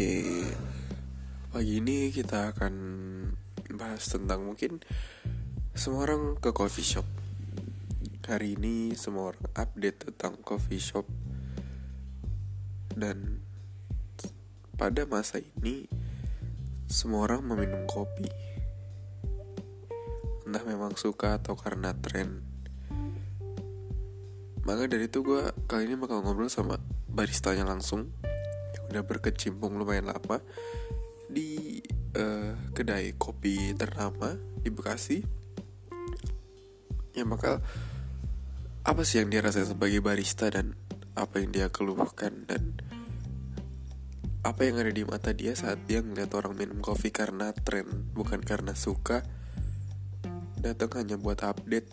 Oke, pagi ini kita akan bahas tentang mungkin semua orang ke coffee shop. Hari ini semua orang update tentang coffee shop dan pada masa ini semua orang meminum kopi. Entah memang suka atau karena tren. Maka dari itu gue kali ini bakal ngobrol sama baristanya langsung udah berkecimpung lumayan lama di uh, kedai kopi ternama di Bekasi. Ya maka apa sih yang dia rasa sebagai barista dan apa yang dia keluhkan dan apa yang ada di mata dia saat dia ngeliat orang minum kopi karena tren bukan karena suka datang hanya buat update